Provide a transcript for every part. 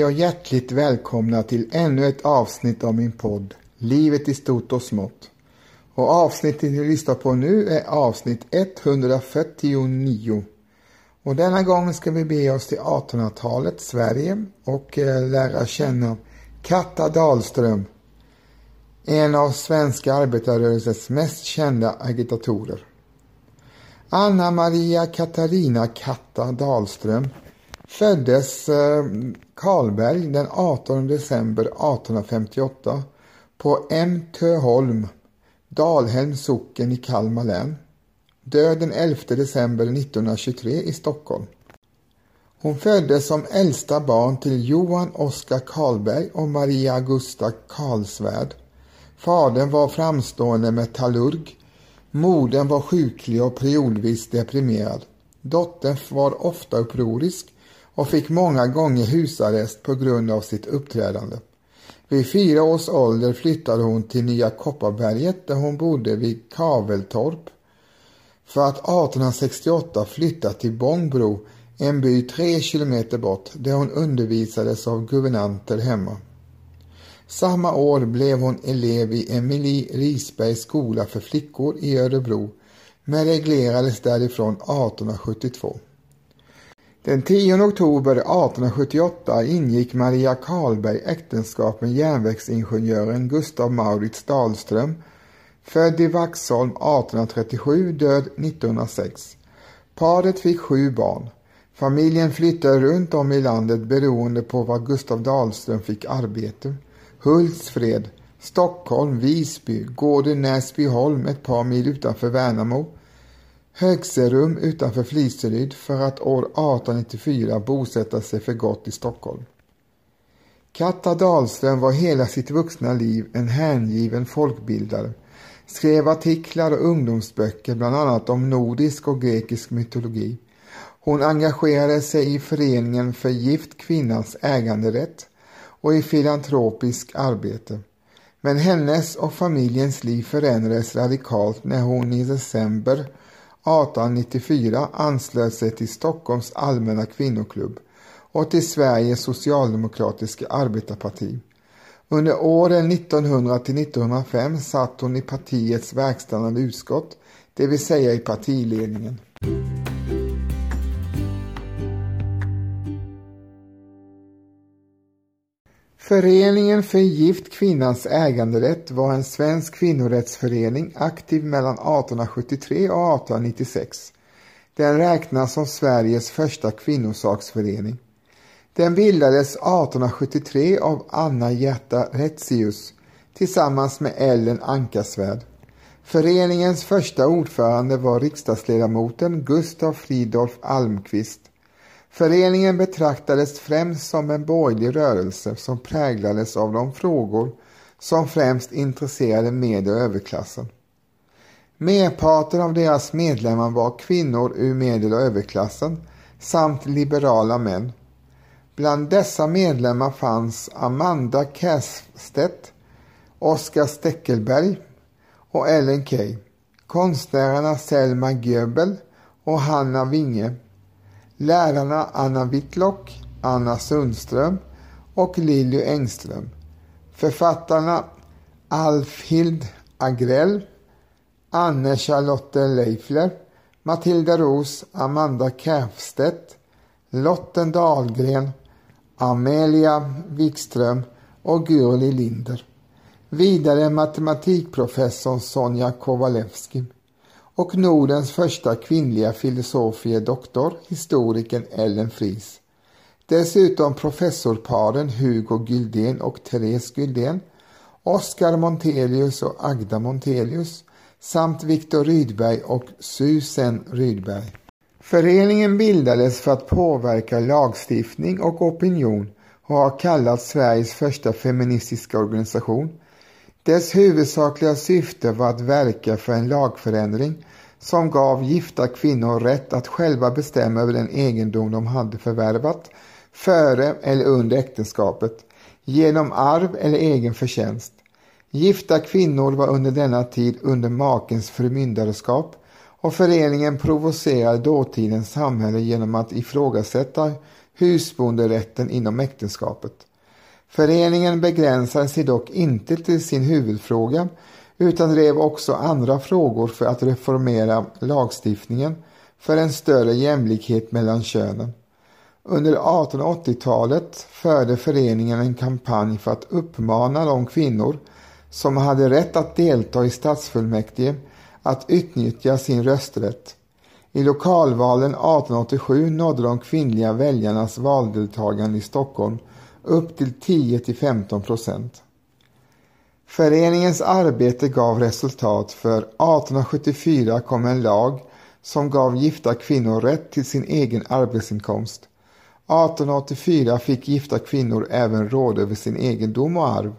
Hej och hjärtligt välkomna till ännu ett avsnitt av min podd Livet i stort och smått. Och avsnittet ni lyssnar på nu är avsnitt 149. Och denna gång ska vi bege oss till 1800-talets Sverige och eh, lära känna Katta Dahlström. En av svenska arbetarrörelsens mest kända agitatorer. Anna Maria Katarina Katta Dahlström föddes eh, Karlberg den 18 december 1858 på Emtöholm, Dalhems socken i Kalmar län. Död den 11 december 1923 i Stockholm. Hon föddes som äldsta barn till Johan Oskar Karlberg och Maria Augusta Karlsvärd. Fadern var framstående metallurg. Modern var sjuklig och periodvis deprimerad. Dottern var ofta upprorisk och fick många gånger husarrest på grund av sitt uppträdande. Vid fyra års ålder flyttade hon till Nya Kopparberget där hon bodde vid Kaveltorp för att 1868 flytta till Bångbro, en by tre kilometer bort där hon undervisades av guvernanter hemma. Samma år blev hon elev i Emilie Risbergs skola för flickor i Örebro men reglerades därifrån 1872. Den 10 oktober 1878 ingick Maria Karlberg äktenskap med järnvägsingenjören Gustav Maurits Dahlström, född i Vaxholm 1837, död 1906. Paret fick sju barn. Familjen flyttade runt om i landet beroende på var Gustav Dahlström fick arbete. Hultsfred, Stockholm, Visby, gården Näsbyholm ett par mil utanför Värnamo, Högserum utanför Fliseryd för att år 1894 bosätta sig för gott i Stockholm. Katta Dahlström var hela sitt vuxna liv en hängiven folkbildare, skrev artiklar och ungdomsböcker bland annat om nordisk och grekisk mytologi. Hon engagerade sig i Föreningen för gift kvinnans äganderätt och i filantropisk arbete. Men hennes och familjens liv förändrades radikalt när hon i december 1894 anslöt sig till Stockholms allmänna kvinnoklubb och till Sveriges socialdemokratiska arbetarparti. Under åren 1900 till 1905 satt hon i partiets verkställande utskott, det vill säga i partiledningen. Föreningen för gift kvinnans äganderätt var en svensk kvinnorättsförening aktiv mellan 1873 och 1896. Den räknas som Sveriges första kvinnosaksförening. Den bildades 1873 av Anna Gerta Retzius tillsammans med Ellen Ankarsvärd. Föreningens första ordförande var riksdagsledamoten Gustav Fridolf Almqvist. Föreningen betraktades främst som en borgerlig rörelse som präglades av de frågor som främst intresserade med och överklassen. Merparten av deras medlemmar var kvinnor ur medel och överklassen samt liberala män. Bland dessa medlemmar fanns Amanda Kästedt, Oskar Steckelberg och Ellen Key, konstnärerna Selma Göbel och Hanna Winge lärarna Anna Whitlock, Anna Sundström och Lilly Engström. Författarna Alfhild Agrell, Anne Charlotte Leifler, Matilda Ros, Amanda Käfstedt, Lotten Dahlgren, Amelia Wikström och Gurli Linder. Vidare matematikprofessorn Sonja Kowalewski och Nordens första kvinnliga filosofie doktor, historikern Ellen Fries. Dessutom professorparen Hugo Gyldén och Therese Gyldén, Oskar Montelius och Agda Montelius samt Viktor Rydberg och Susan Rydberg. Föreningen bildades för att påverka lagstiftning och opinion och har kallats Sveriges första feministiska organisation dess huvudsakliga syfte var att verka för en lagförändring som gav gifta kvinnor rätt att själva bestämma över den egendom de hade förvärvat före eller under äktenskapet, genom arv eller egen förtjänst. Gifta kvinnor var under denna tid under makens förmyndarskap och föreningen provocerade dåtidens samhälle genom att ifrågasätta husbonderätten inom äktenskapet. Föreningen begränsade sig dock inte till sin huvudfråga utan drev också andra frågor för att reformera lagstiftningen för en större jämlikhet mellan könen. Under 1880-talet förde föreningen en kampanj för att uppmana de kvinnor som hade rätt att delta i stadsfullmäktige att utnyttja sin rösträtt. I lokalvalen 1887 nådde de kvinnliga väljarnas valdeltagande i Stockholm upp till 10-15 procent. Föreningens arbete gav resultat för 1874 kom en lag som gav gifta kvinnor rätt till sin egen arbetsinkomst. 1884 fick gifta kvinnor även råd över sin egendom och arv.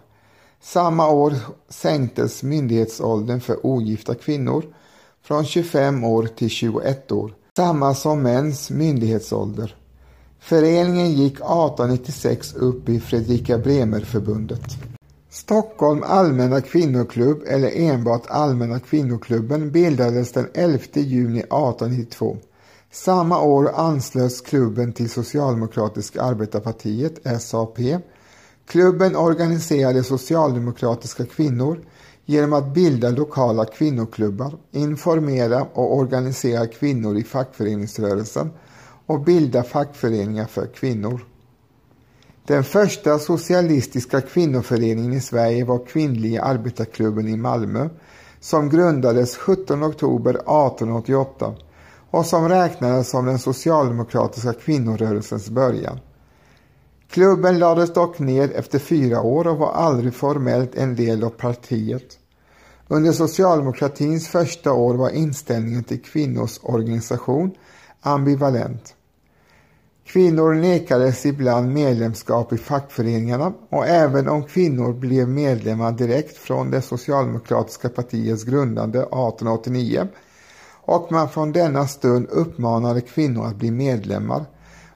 Samma år sänktes myndighetsåldern för ogifta kvinnor från 25 år till 21 år, samma som mäns myndighetsålder. Föreningen gick 1896 upp i Fredrika Bremer-förbundet. Stockholm allmänna kvinnoklubb eller enbart Allmänna kvinnoklubben bildades den 11 juni 1892. Samma år anslöts klubben till Socialdemokratiska arbetarpartiet, SAP. Klubben organiserade socialdemokratiska kvinnor genom att bilda lokala kvinnoklubbar, informera och organisera kvinnor i fackföreningsrörelsen och bilda fackföreningar för kvinnor. Den första socialistiska kvinnoföreningen i Sverige var Kvinnliga arbetarklubben i Malmö som grundades 17 oktober 1888 och som räknades som den socialdemokratiska kvinnorörelsens början. Klubben lades dock ned efter fyra år och var aldrig formellt en del av partiet. Under socialdemokratins första år var inställningen till kvinnors organisation ambivalent. Kvinnor nekades ibland medlemskap i fackföreningarna och även om kvinnor blev medlemmar direkt från det socialdemokratiska partiets grundande 1889 och man från denna stund uppmanade kvinnor att bli medlemmar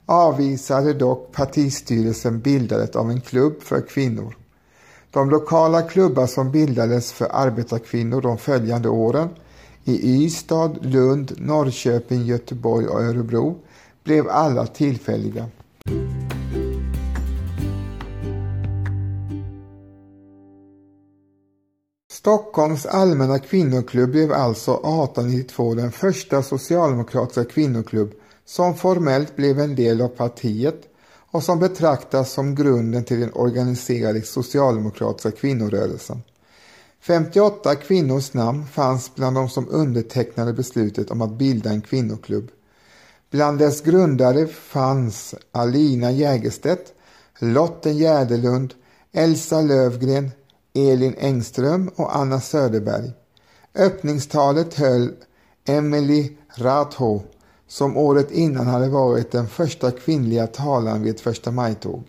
avvisade dock partistyrelsen bildandet av en klubb för kvinnor. De lokala klubbar som bildades för arbetarkvinnor de följande åren i Ystad, Lund, Norrköping, Göteborg och Örebro blev alla tillfälliga. Stockholms allmänna kvinnoklubb blev alltså 1892 den första socialdemokratiska kvinnoklubb som formellt blev en del av partiet och som betraktas som grunden till den organiserade socialdemokratiska kvinnorörelsen. 58 kvinnors namn fanns bland de som undertecknade beslutet om att bilda en kvinnoklubb. Bland dess grundare fanns Alina Jägerstedt, Lotten Jäderlund, Elsa Lövgren, Elin Engström och Anna Söderberg. Öppningstalet höll Emily Ratho som året innan hade varit den första kvinnliga talaren vid ett första majtåg.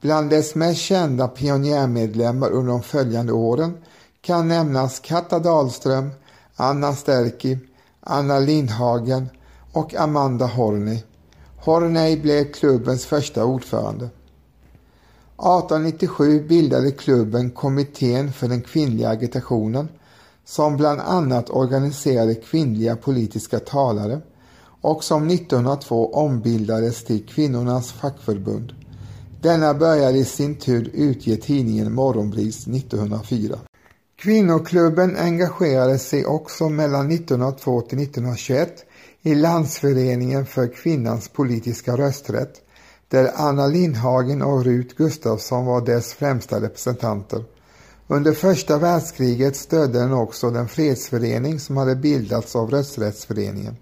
Bland dess mest kända pionjärmedlemmar under de följande åren kan nämnas Katta Dahlström, Anna Sterki, Anna Lindhagen och Amanda Horney. Horney blev klubbens första ordförande. 1897 bildade klubben Kommittén för den kvinnliga agitationen som bland annat organiserade kvinnliga politiska talare och som 1902 ombildades till Kvinnornas fackförbund. Denna började i sin tur utge tidningen Morgonbris 1904. Kvinnoklubben engagerade sig också mellan 1902 till 1921 i Landsföreningen för kvinnans politiska rösträtt där Anna Lindhagen och Rut Gustafsson var dess främsta representanter. Under första världskriget stödde den också den fredsförening som hade bildats av Rösträttsföreningen.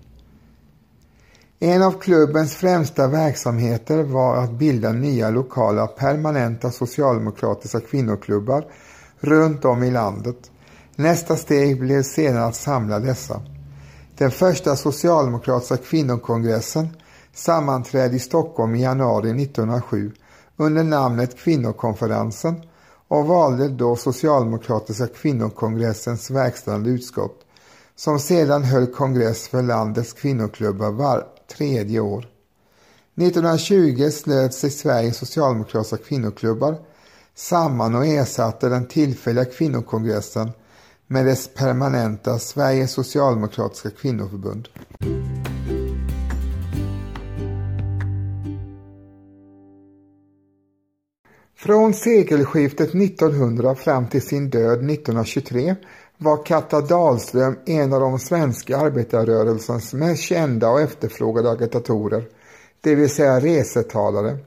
En av klubbens främsta verksamheter var att bilda nya lokala permanenta socialdemokratiska kvinnoklubbar runt om i landet. Nästa steg blev sedan att samla dessa. Den första socialdemokratiska kvinnokongressen sammanträdde i Stockholm i januari 1907 under namnet Kvinnokonferensen och valde då Socialdemokratiska kvinnokongressens verkställande utskott som sedan höll kongress för landets kvinnoklubbar var tredje år. 1920 slöt sig Sveriges socialdemokratiska kvinnoklubbar samman och ersatte den tillfälliga kvinnokongressen med dess permanenta Sveriges socialdemokratiska kvinnoförbund. Från sekelskiftet 1900 fram till sin död 1923 var Katta Dahlström en av de svenska arbetarrörelsens mest kända och efterfrågade agitatorer, det vill säga resetalare.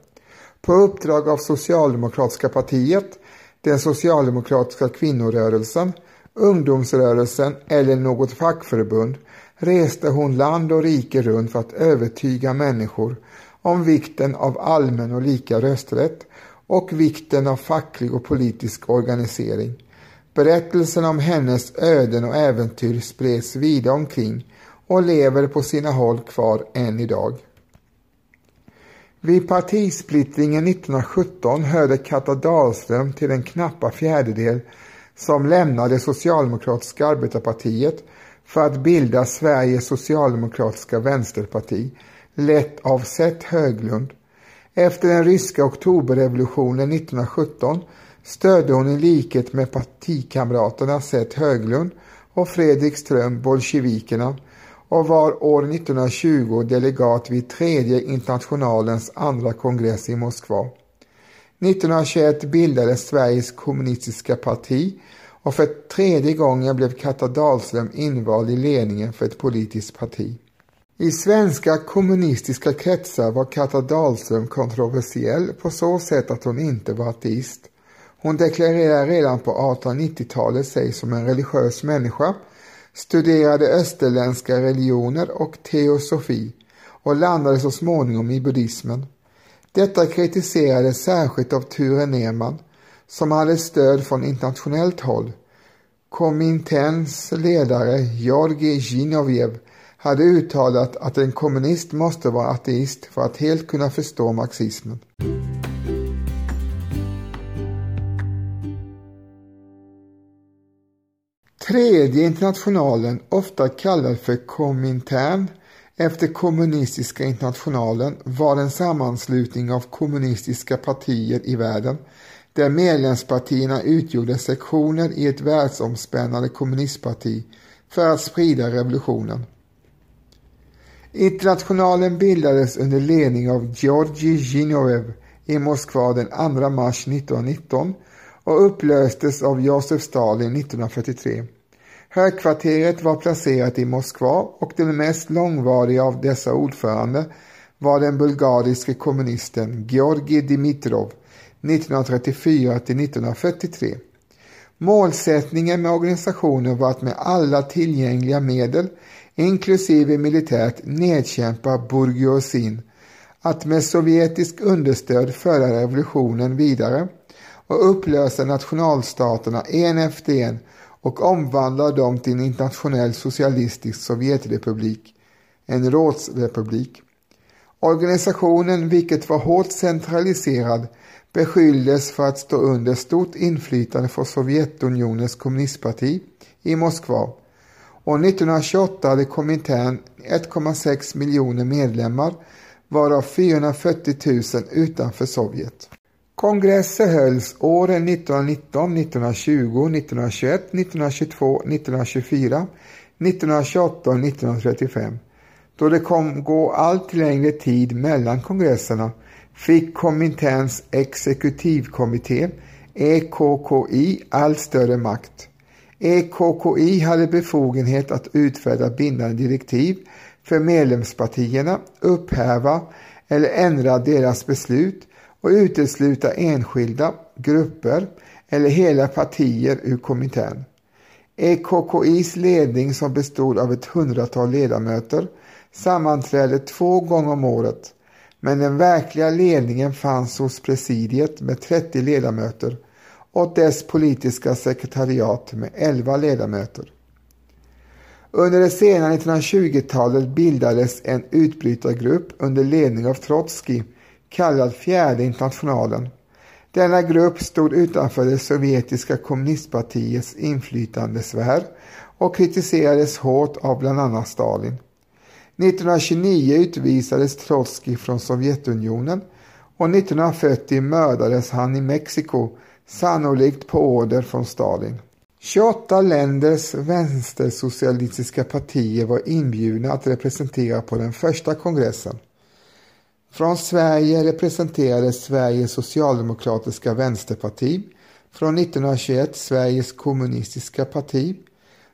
På uppdrag av Socialdemokratiska partiet, den socialdemokratiska kvinnorörelsen, ungdomsrörelsen eller något fackförbund reste hon land och rike runt för att övertyga människor om vikten av allmän och lika rösträtt och vikten av facklig och politisk organisering. Berättelsen om hennes öden och äventyr spreds vida omkring och lever på sina håll kvar än idag. Vid partisplittringen 1917 hörde Katta Dahlström till den knappa fjärdedel som lämnade Socialdemokratiska arbetarpartiet för att bilda Sveriges socialdemokratiska vänsterparti, lett av Seth Höglund. Efter den ryska oktoberrevolutionen 1917 stödde hon i likhet med partikamraterna Seth Höglund och Fredrik Ström bolsjevikerna och var år 1920 delegat vid tredje internationalens andra kongress i Moskva. 1921 bildades Sveriges kommunistiska parti och för tredje gången blev Katta Dahlström invald i ledningen för ett politiskt parti. I svenska kommunistiska kretsar var Katta Dahlström kontroversiell på så sätt att hon inte var ateist. Hon deklarerade redan på 1890-talet sig som en religiös människa, studerade österländska religioner och teosofi och landade så småningom i buddhismen. Detta kritiserades särskilt av Ture Nerman som hade stöd från internationellt håll. Komintens ledare Georgij Zinovjev hade uttalat att en kommunist måste vara ateist för att helt kunna förstå marxismen. Tredje internationalen, ofta kallad för Komintern, efter kommunistiska internationalen var en sammanslutning av kommunistiska partier i världen där medlemspartierna utgjorde sektioner i ett världsomspännande kommunistparti för att sprida revolutionen. Internationalen bildades under ledning av Georgij Zhinoev i Moskva den 2 mars 1919 och upplöstes av Josef Stalin 1943. Högkvarteret var placerat i Moskva och den mest långvariga av dessa ordförande var den bulgariske kommunisten Georgij Dimitrov 1934 till 1943. Målsättningen med organisationen var att med alla tillgängliga medel, inklusive militärt, nedkämpa bourgeoisin, att med sovjetisk understöd föra revolutionen vidare och upplösa nationalstaterna en efter en och omvandla dem till en internationell socialistisk Sovjetrepublik, en rådsrepublik. Organisationen, vilket var hårt centraliserad, beskylldes för att stå under stort inflytande från Sovjetunionens kommunistparti i Moskva. År 1928 hade Komintern 1,6 miljoner medlemmar varav 440 000 utanför Sovjet. Kongresser hölls åren 1919, 1920, 1921, 1922, 1924, 1928 och 1935. Då det kom gå allt längre tid mellan kongresserna fick Kominterns exekutivkommitté, EKKI, allt större makt. EKKI hade befogenhet att utfärda bindande direktiv för medlemspartierna, upphäva eller ändra deras beslut och utesluta enskilda, grupper eller hela partier ur kommittén. EKKIs ledning som bestod av ett hundratal ledamöter sammanträdde två gånger om året men den verkliga ledningen fanns hos presidiet med 30 ledamöter och dess politiska sekretariat med 11 ledamöter. Under det sena 1920-talet bildades en utbrytargrupp under ledning av Trotskij kallad Fjärde internationalen. Denna grupp stod utanför det sovjetiska kommunistpartiets inflytandesfär och kritiserades hårt av bland annat Stalin. 1929 utvisades Trotskij från Sovjetunionen och 1940 mördades han i Mexiko, sannolikt på order från Stalin. 28 länders vänstersocialistiska partier var inbjudna att representera på den första kongressen. Från Sverige representerades Sveriges socialdemokratiska vänsterparti, från 1921 Sveriges kommunistiska parti,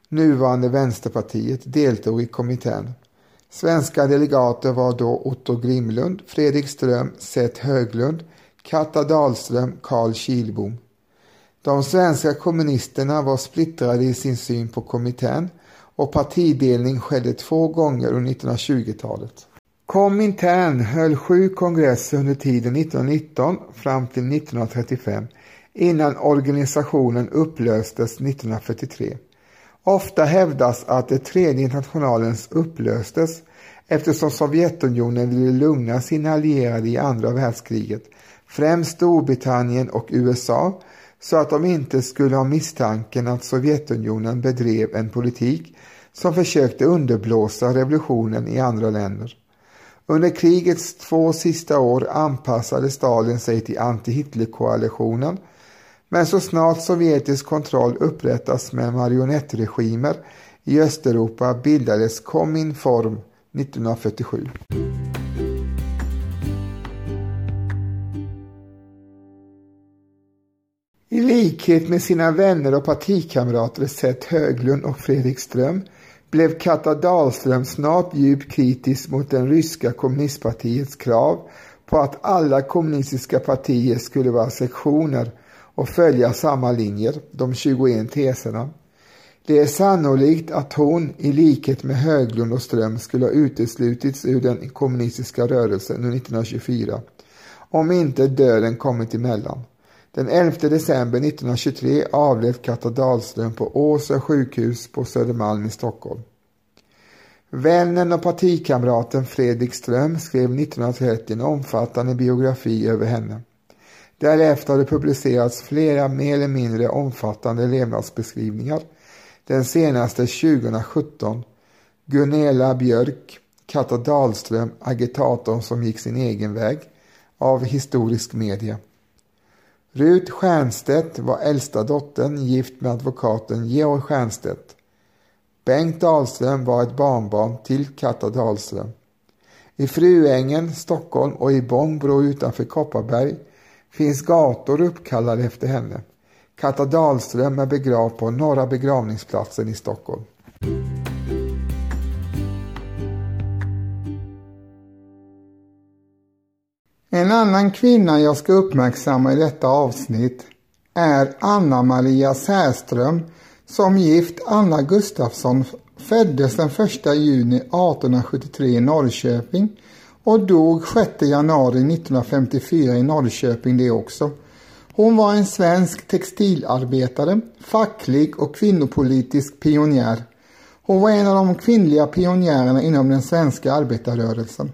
nuvarande Vänsterpartiet, deltog i kommittén. Svenska delegater var då Otto Grimlund, Fredrik Ström, Seth Höglund, Katta Dahlström, Carl Kilbom. De svenska kommunisterna var splittrade i sin syn på kommittén och partidelning skedde två gånger under 1920-talet. Komintern höll sju kongresser under tiden 1919 fram till 1935 innan organisationen upplöstes 1943. Ofta hävdas att det tredje internationalens upplöstes eftersom Sovjetunionen ville lugna sina allierade i andra världskriget, främst Storbritannien och USA, så att de inte skulle ha misstanken att Sovjetunionen bedrev en politik som försökte underblåsa revolutionen i andra länder. Under krigets två sista år anpassade Stalin sig till anti-Hitler-koalitionen men så snart sovjetisk kontroll upprättas med marionettregimer i Östeuropa bildades Kominform 1947. I likhet med sina vänner och partikamrater Seth Höglund och Fredrik Ström blev Katta Dahlström snart djupt kritisk mot den ryska kommunistpartiets krav på att alla kommunistiska partier skulle vara sektioner och följa samma linjer, de 21 teserna. Det är sannolikt att hon, i likhet med Höglund och Ström, skulle ha uteslutits ur den kommunistiska rörelsen under 1924, om inte döden kommit emellan. Den 11 december 1923 avled Katta Dahlström på Åsö sjukhus på Södermalm i Stockholm. Vännen och partikamraten Fredrik Ström skrev 1930 en omfattande biografi över henne. Därefter har det publicerats flera mer eller mindre omfattande levnadsbeskrivningar. Den senaste 2017. Gunilla Björk, Katta Dahlström, agitatorn som gick sin egen väg, av Historisk Media. Rut Stiernstedt var äldsta dottern, gift med advokaten Georg Stiernstedt. Bengt Dahlström var ett barnbarn till Katta Dahlström. I Fruängen, Stockholm och i Bångbro utanför Kopparberg finns gator uppkallade efter henne. Katta Dahlström är begravd på Norra begravningsplatsen i Stockholm. En annan kvinna jag ska uppmärksamma i detta avsnitt är Anna Maria Särström som gift Anna Gustafsson föddes den 1 juni 1873 i Norrköping och dog 6 januari 1954 i Norrköping det också. Hon var en svensk textilarbetare, facklig och kvinnopolitisk pionjär. Hon var en av de kvinnliga pionjärerna inom den svenska arbetarrörelsen.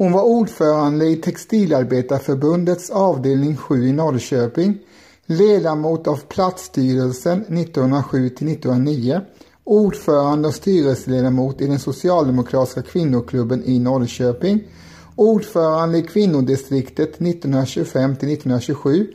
Hon var ordförande i Textilarbetarförbundets avdelning 7 i Norrköping, ledamot av platsstyrelsen 1907-1909, ordförande och styrelseledamot i den socialdemokratiska kvinnoklubben i Norrköping, ordförande i kvinnodistriktet 1925-1927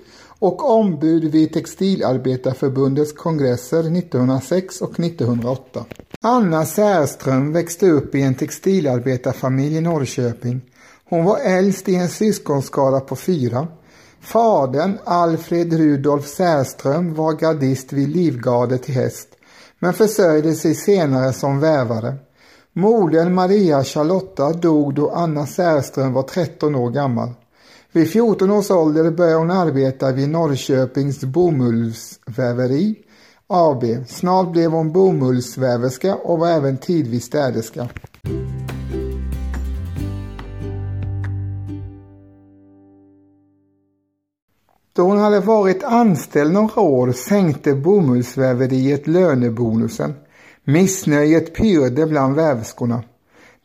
och ombud vid Textilarbetarförbundets kongresser 1906 och 1908. Anna Särström växte upp i en textilarbetarfamilj i Norrköping. Hon var äldst i en syskonskara på fyra. Fadern, Alfred Rudolf Särström, var gardist vid Livgardet till häst, men försörjde sig senare som vävare. Modern Maria Charlotta dog då Anna Särström var 13 år gammal. Vid 14 års ålder började hon arbeta vid Norrköpings bomullsväveri AB. Snart blev hon bomullsväverska och var även tidvis städerska. Då hon hade varit anställd några år sänkte bomullsväveriet lönebonusen. Missnöjet pyrde bland väverskorna.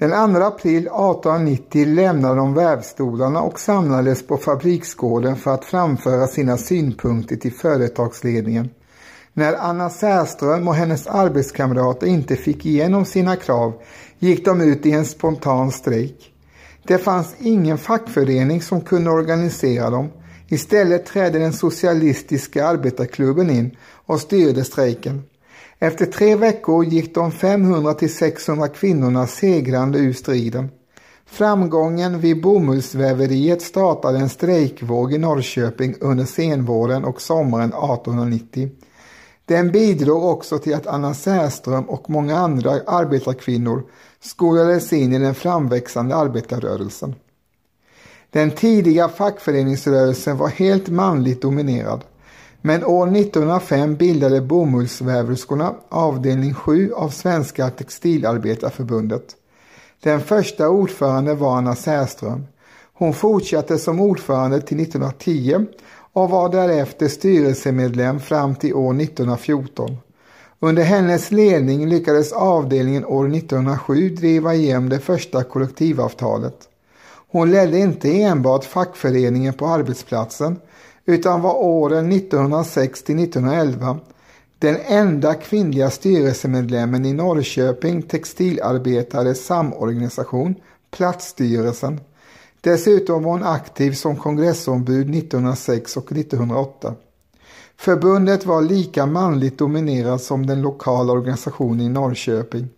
Den 2 april 1890 lämnade de vävstolarna och samlades på fabriksgården för att framföra sina synpunkter till företagsledningen. När Anna Särström och hennes arbetskamrater inte fick igenom sina krav gick de ut i en spontan strejk. Det fanns ingen fackförening som kunde organisera dem. Istället trädde den socialistiska arbetarklubben in och styrde strejken. Efter tre veckor gick de 500 till 600 kvinnorna segrande ur striden. Framgången vid bomullsväveriet startade en strejkvåg i Norrköping under senvåren och sommaren 1890. Den bidrog också till att Anna Särström och många andra arbetarkvinnor skolades in i den framväxande arbetarrörelsen. Den tidiga fackföreningsrörelsen var helt manligt dominerad. Men år 1905 bildade bomullsväverskorna avdelning 7 av Svenska textilarbetarförbundet. Den första ordföranden var Anna Särström. Hon fortsatte som ordförande till 1910 och var därefter styrelsemedlem fram till år 1914. Under hennes ledning lyckades avdelningen år 1907 driva igenom det första kollektivavtalet. Hon ledde inte enbart fackföreningen på arbetsplatsen utan var åren 1906 till 1911 den enda kvinnliga styrelsemedlemmen i Norrköping textilarbetares samorganisation, Platsstyrelsen. Dessutom var hon aktiv som kongressombud 1906 och 1908. Förbundet var lika manligt dominerat som den lokala organisationen i Norrköping.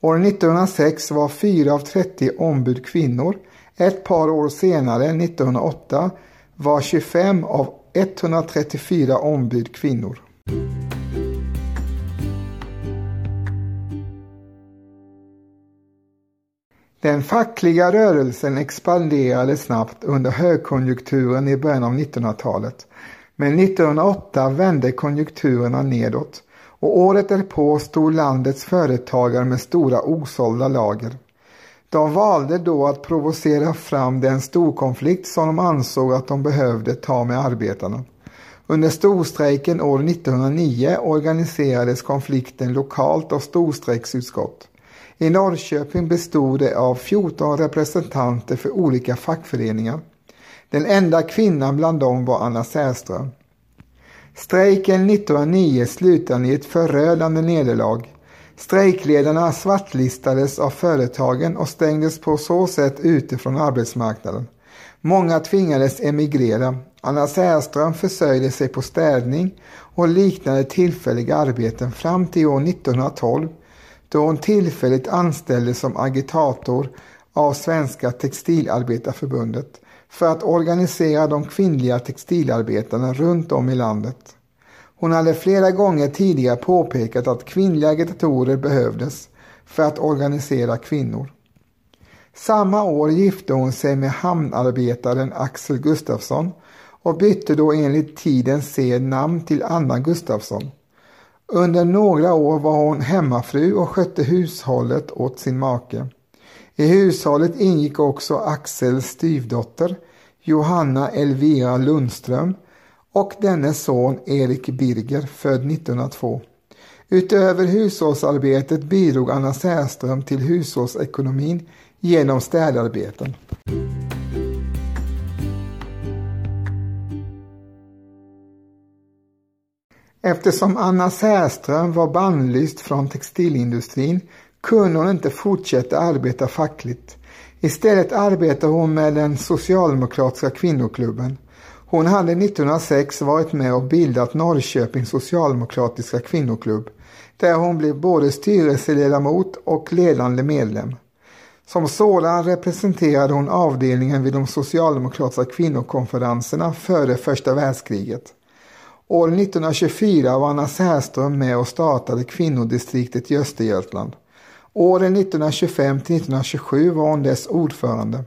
År 1906 var 4 av 30 ombud kvinnor. Ett par år senare, 1908, var 25 av 134 ombud kvinnor. Den fackliga rörelsen expanderade snabbt under högkonjunkturen i början av 1900-talet. Men 1908 vände konjunkturerna nedåt och året därpå stod landets företagare med stora osålda lager. De valde då att provocera fram den storkonflikt som de ansåg att de behövde ta med arbetarna. Under storstrejken år 1909 organiserades konflikten lokalt av storstrejksutskott. I Norrköping bestod det av 14 representanter för olika fackföreningar. Den enda kvinnan bland dem var Anna Särström. Strejken 1909 slutade i ett förödande nederlag. Strejkledarna svartlistades av företagen och stängdes på så sätt ute från arbetsmarknaden. Många tvingades emigrera. Anna Särström försörjde sig på städning och liknande tillfälliga arbeten fram till år 1912 då hon tillfälligt anställdes som agitator av Svenska textilarbetarförbundet för att organisera de kvinnliga textilarbetarna runt om i landet. Hon hade flera gånger tidigare påpekat att kvinnliga agitatorer behövdes för att organisera kvinnor. Samma år gifte hon sig med hamnarbetaren Axel Gustafsson och bytte då enligt tidens sed namn till Anna Gustafsson. Under några år var hon hemmafru och skötte hushållet åt sin make. I hushållet ingick också Axels styvdotter Johanna Elvira Lundström och dennes son Erik Birger född 1902. Utöver hushållsarbetet bidrog Anna Särström till hushållsekonomin genom städarbeten. Eftersom Anna Särström var bannlyst från textilindustrin kunde hon inte fortsätta arbeta fackligt. Istället arbetade hon med den socialdemokratiska kvinnoklubben. Hon hade 1906 varit med och bildat Norrköpings socialdemokratiska kvinnoklubb där hon blev både styrelseledamot och ledande medlem. Som sådan representerade hon avdelningen vid de socialdemokratiska kvinnokonferenserna före första världskriget. År 1924 var Anna Särström med och startade kvinnodistriktet i Östergötland. Åren 1925 till 1927 var hon dess ordförande.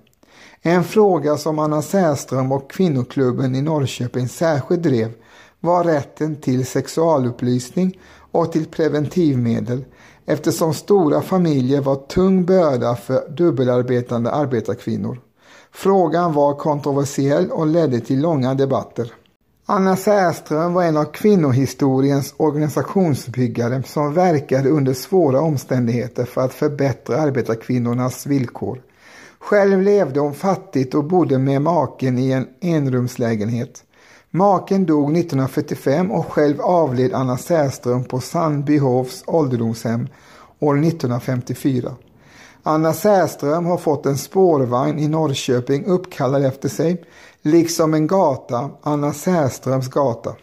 En fråga som Anna Särström och kvinnoklubben i Norrköping särskilt drev var rätten till sexualupplysning och till preventivmedel eftersom stora familjer var tung börda för dubbelarbetande arbetarkvinnor. Frågan var kontroversiell och ledde till långa debatter. Anna Särström var en av kvinnohistoriens organisationsbyggare som verkade under svåra omständigheter för att förbättra arbetarkvinnornas villkor. Själv levde hon fattigt och bodde med maken i en enrumslägenhet. Maken dog 1945 och själv avled Anna Särström på Sandbyhovs ålderdomshem år 1954. Anna Särström har fått en spårvagn i Norrköping uppkallad efter sig liksom en gata, Anna Särströms gata.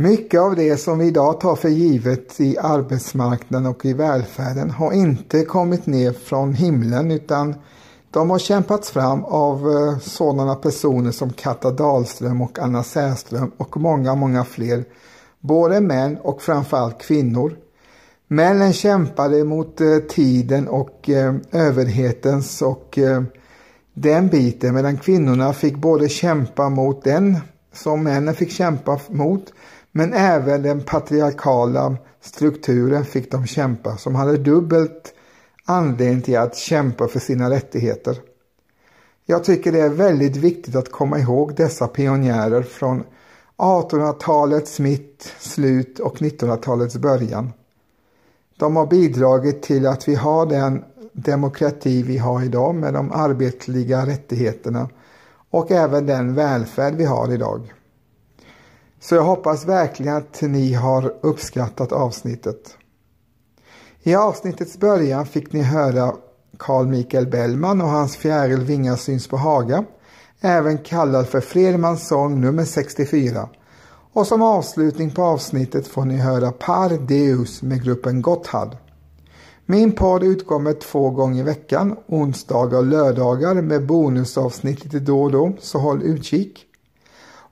Mycket av det som vi idag tar för givet i arbetsmarknaden och i välfärden har inte kommit ner från himlen utan de har kämpats fram av eh, sådana personer som Katta Dahlström och Anna Särström och många, många fler. Både män och framförallt kvinnor. Männen kämpade mot eh, tiden och eh, överhetens och den biten medan kvinnorna fick både kämpa mot den som männen fick kämpa mot men även den patriarkala strukturen fick de kämpa som hade dubbelt anledning till att kämpa för sina rättigheter. Jag tycker det är väldigt viktigt att komma ihåg dessa pionjärer från 1800-talets mitt, slut och 1900-talets början. De har bidragit till att vi har den demokrati vi har idag med de arbetliga rättigheterna och även den välfärd vi har idag. Så jag hoppas verkligen att ni har uppskattat avsnittet. I avsnittets början fick ni höra Carl Michael Bellman och hans fjäril Vingar syns på Haga, även kallad för Fredmans sång nummer 64. Och som avslutning på avsnittet får ni höra Par Deus med gruppen Gotthard. Min podd utkommer två gånger i veckan, onsdagar och lördagar med bonusavsnitt lite då och då, så håll utkik.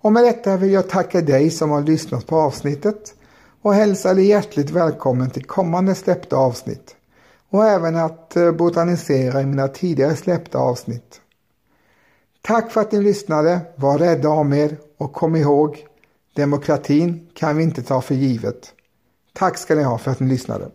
Och med detta vill jag tacka dig som har lyssnat på avsnittet och hälsa dig hjärtligt välkommen till kommande släppta avsnitt och även att eh, botanisera i mina tidigare släppta avsnitt. Tack för att ni lyssnade, var rädda om er och kom ihåg, demokratin kan vi inte ta för givet. Tack ska ni ha för att ni lyssnade.